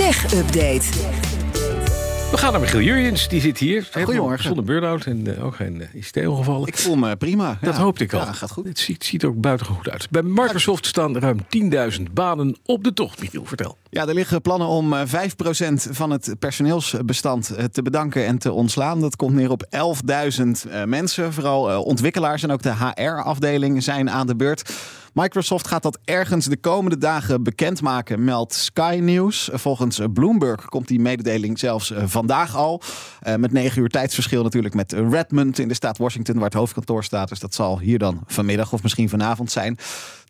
Tech Update. We gaan naar Michiel Jurjens, die zit hier. Goedemorgen. Zonder burn-out en eh, ook geen uh, ICT-ongevallen. Ik voel me prima. Dat ja. hoopte ik al. Ja, gaat goed. Het ziet, ziet er ook buitengewoon goed uit. Bij Microsoft staan ruim 10.000 banen op de tocht. Michiel, vertel. Ja, er liggen plannen om eh, 5% van het personeelsbestand eh, te bedanken en te ontslaan. Dat komt neer op 11.000 eh, mensen. Vooral eh, ontwikkelaars en ook de HR-afdeling zijn aan de beurt. Microsoft gaat dat ergens de komende dagen bekendmaken, meldt Sky News. Volgens Bloomberg komt die mededeling zelfs eh, vandaag al. Eh, met negen uur tijdsverschil natuurlijk met Redmond in de staat Washington, waar het hoofdkantoor staat. Dus dat zal hier dan vanmiddag of misschien vanavond zijn.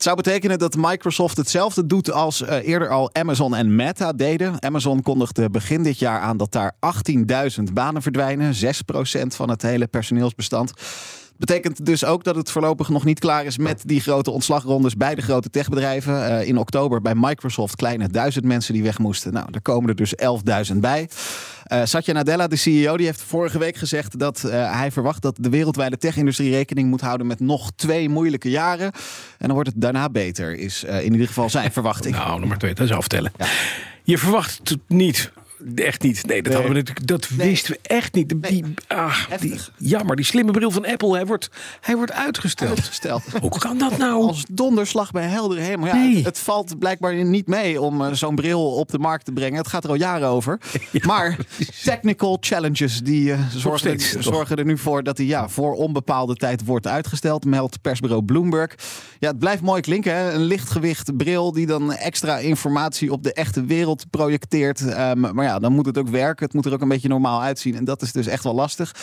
Het zou betekenen dat Microsoft hetzelfde doet als uh, eerder al Amazon en Meta deden. Amazon kondigde begin dit jaar aan dat daar 18.000 banen verdwijnen. 6% van het hele personeelsbestand. Betekent dus ook dat het voorlopig nog niet klaar is met die grote ontslagrondes bij de grote techbedrijven. Uh, in oktober bij Microsoft kleine duizend mensen die weg moesten. Nou, er komen er dus 11.000 bij. Uh, Satya Nadella, de CEO, die heeft vorige week gezegd dat uh, hij verwacht dat de wereldwijde tech-industrie rekening moet houden met nog twee moeilijke jaren. En dan wordt het daarna beter, is uh, in ieder geval zijn verwachting. Nou, nummer twee, dat is aftellen. Ja. Je verwacht het niet. Echt niet. Nee, dat, nee. Hadden we natuurlijk, dat nee. wisten we echt niet. Die, nee. ah, die, jammer, die slimme bril van Apple, hij wordt, hij wordt uitgesteld. uitgesteld. Hoe kan dat nou? Als donderslag bij heldere hemel. Ja, nee. het, het, valt blijkbaar niet mee om uh, zo'n bril op de markt te brengen. Het gaat er al jaren over. Ja, maar technical challenges die uh, zorgen, steeds, zorgen er nu voor dat hij ja, voor onbepaalde tijd wordt uitgesteld. Meldt persbureau Bloomberg. Ja, het blijft mooi klinken. Hè? Een lichtgewicht bril die dan extra informatie op de echte wereld projecteert. Um, maar ja, dan moet het ook werken. Het moet er ook een beetje normaal uitzien. En dat is dus echt wel lastig.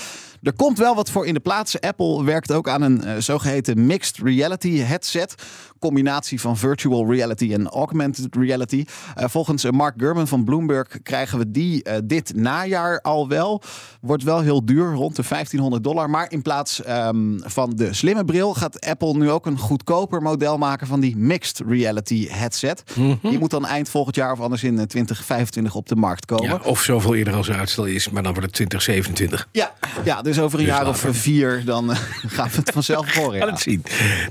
Er komt wel wat voor in de plaats. Apple werkt ook aan een uh, zogeheten mixed reality headset. Combinatie van virtual reality en augmented reality. Uh, volgens uh, Mark Gurman van Bloomberg krijgen we die dit najaar al wel. Wordt wel heel duur, rond de 1500 dollar. Maar in plaats um, van de slimme bril gaat Apple nu ook een goedkoper model maken van die mixed reality headset. Mm -hmm. Die moet dan eind volgend jaar of anders in 2025 op de markt komen. Ja, of zoveel eerder als er uitstel is, maar dan wordt het 2027. Ja, ja dus over een dus jaar later. of vier dan uh, gaan we het vanzelf horen. Ja. het zien.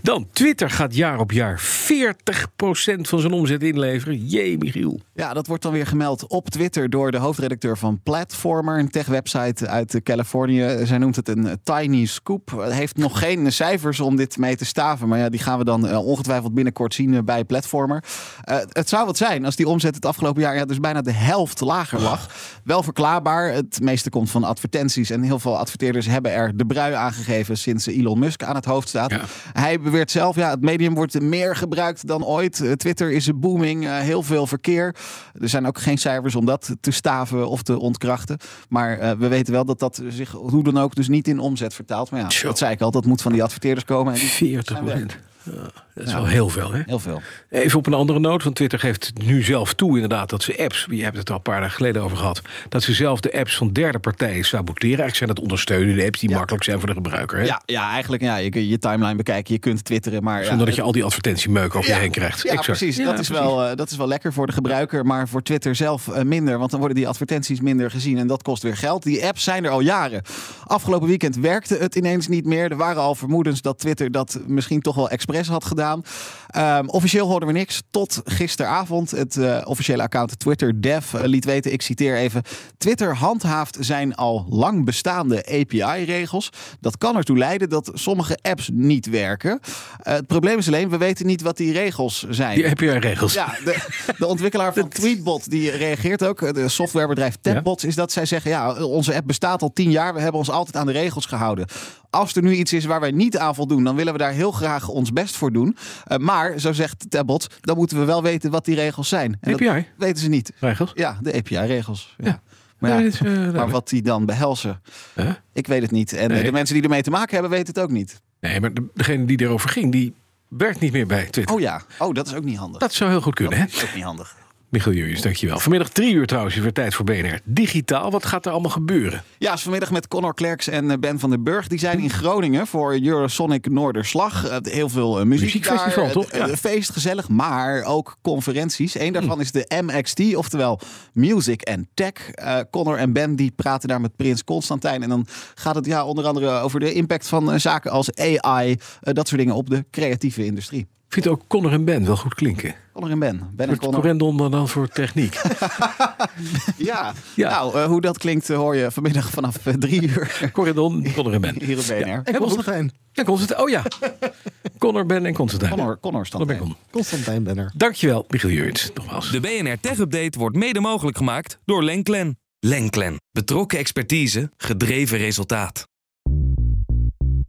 Dan, Twitter gaat jaar op jaar 40% van zijn omzet inleveren. Jee, Michiel. Ja, dat wordt dan weer gemeld op Twitter door de hoofdredacteur van Platformer, een tech-website uit Californië. Zij noemt het een tiny scoop. Heeft nog geen cijfers om dit mee te staven, maar ja, die gaan we dan uh, ongetwijfeld binnenkort zien bij Platformer. Uh, het zou wat zijn als die omzet het afgelopen jaar ja, dus bijna de helft lager lag. Wel verklaarbaar. Het meeste komt van advertenties en heel veel adverteerders hebben er de brui aangegeven sinds Elon Musk aan het hoofd staat. Ja. Hij beweert zelf, ja, het medium wordt meer gebruikt dan ooit. Twitter is een booming, uh, heel veel verkeer. Er zijn ook geen cijfers om dat te staven of te ontkrachten. Maar uh, we weten wel dat dat zich hoe dan ook dus niet in omzet vertaalt. Maar ja, dat zei ik al, dat moet van die adverteerders komen. En die 40 procent. Ja, dat is ja, wel heel veel, hè? Heel veel. Even op een andere noot, want Twitter geeft nu zelf toe inderdaad dat ze apps, je hebt het al een paar dagen geleden over gehad, dat ze zelf de apps van derde partijen saboteren. Eigenlijk zijn dat ondersteunende apps die ja. makkelijk zijn voor de gebruiker. Hè? Ja, ja, eigenlijk ja, je kunt je timeline bekijken, je kunt twitteren, maar... Zonder ja, dat je al die advertentiemeuk over je heen krijgt. Ja, exact. precies. dat, is Wel, uh, dat is wel lekker voor de gebruiker, maar voor Twitter zelf uh, minder, want dan worden die advertenties minder gezien en dat kost weer geld. Die apps zijn er al jaren. Afgelopen weekend werkte het ineens niet meer. Er waren al vermoedens dat Twitter dat misschien toch wel expres had gedaan. Um, officieel hoorden we niks tot gisteravond. Het uh, officiële account Twitter Dev uh, liet weten, ik citeer even. Twitter handhaaft zijn al lang bestaande API-regels. Dat kan ertoe leiden dat sommige apps niet werken. Uh, het probleem is alleen, we weten niet wat die regels zijn. Die API-regels. Ja, de, de ontwikkelaar van Tweetbot die reageert ook. De softwarebedrijf Tapbots ja? is dat zij zeggen, ja, onze app bestaat al tien jaar. We hebben ons altijd aan de regels gehouden. Als er nu iets is waar wij niet aan voldoen, dan willen we daar heel graag ons best voor doen. Uh, maar, zo zegt Tabbot, dan moeten we wel weten wat die regels zijn. En API? Dat weten ze niet. Regels? Ja, de API-regels. Ja. ja. Maar, ja, is, uh, maar wat die dan behelzen, huh? ik weet het niet. En nee. de mensen die ermee te maken hebben, weten het ook niet. Nee, maar degene die erover ging, die werkt niet meer bij Twitter. Oh ja, oh, dat is ook niet handig. Dat zou heel goed kunnen, dat hè? is ook niet handig. Michiel Jurjens, dankjewel. Vanmiddag drie uur trouwens, weer tijd voor BNR Digitaal. Wat gaat er allemaal gebeuren? Ja, is vanmiddag met Connor Klerks en Ben van den Burg. Die zijn in Groningen voor Eurosonic Noorderslag. Heel veel muziek Muziekfestival, daar. toch? Ja. Feest, gezellig, maar ook conferenties. Eén daarvan is de MXT, oftewel Music and Tech. Uh, Connor en Ben die praten daar met Prins Constantijn. En dan gaat het ja, onder andere over de impact van zaken als AI. Uh, dat soort dingen op de creatieve industrie. Vind ook Connor en Ben wel goed klinken. Connor en Ben. Ben en Voor Connor. Corendon maar dan voor techniek. Ja. Ja. Nou, eh, hoe dat klinkt eh, hoor je vanmiddag vanaf eh, drie uur Corendon, Connor en Ben. hier op BNR. En Helemaal Constantijn. Ja, Constantijn. Oh ja. Connor, Ben en Constantijn. Connor, Connor Connor, Ben, stand. Con. Constantijn Benner. Dankjewel, Michiel Jurits. Nogmaals. De BNR Tech Update wordt mede mogelijk gemaakt door Lenklen. Lenklen. Betrokken expertise, gedreven resultaat.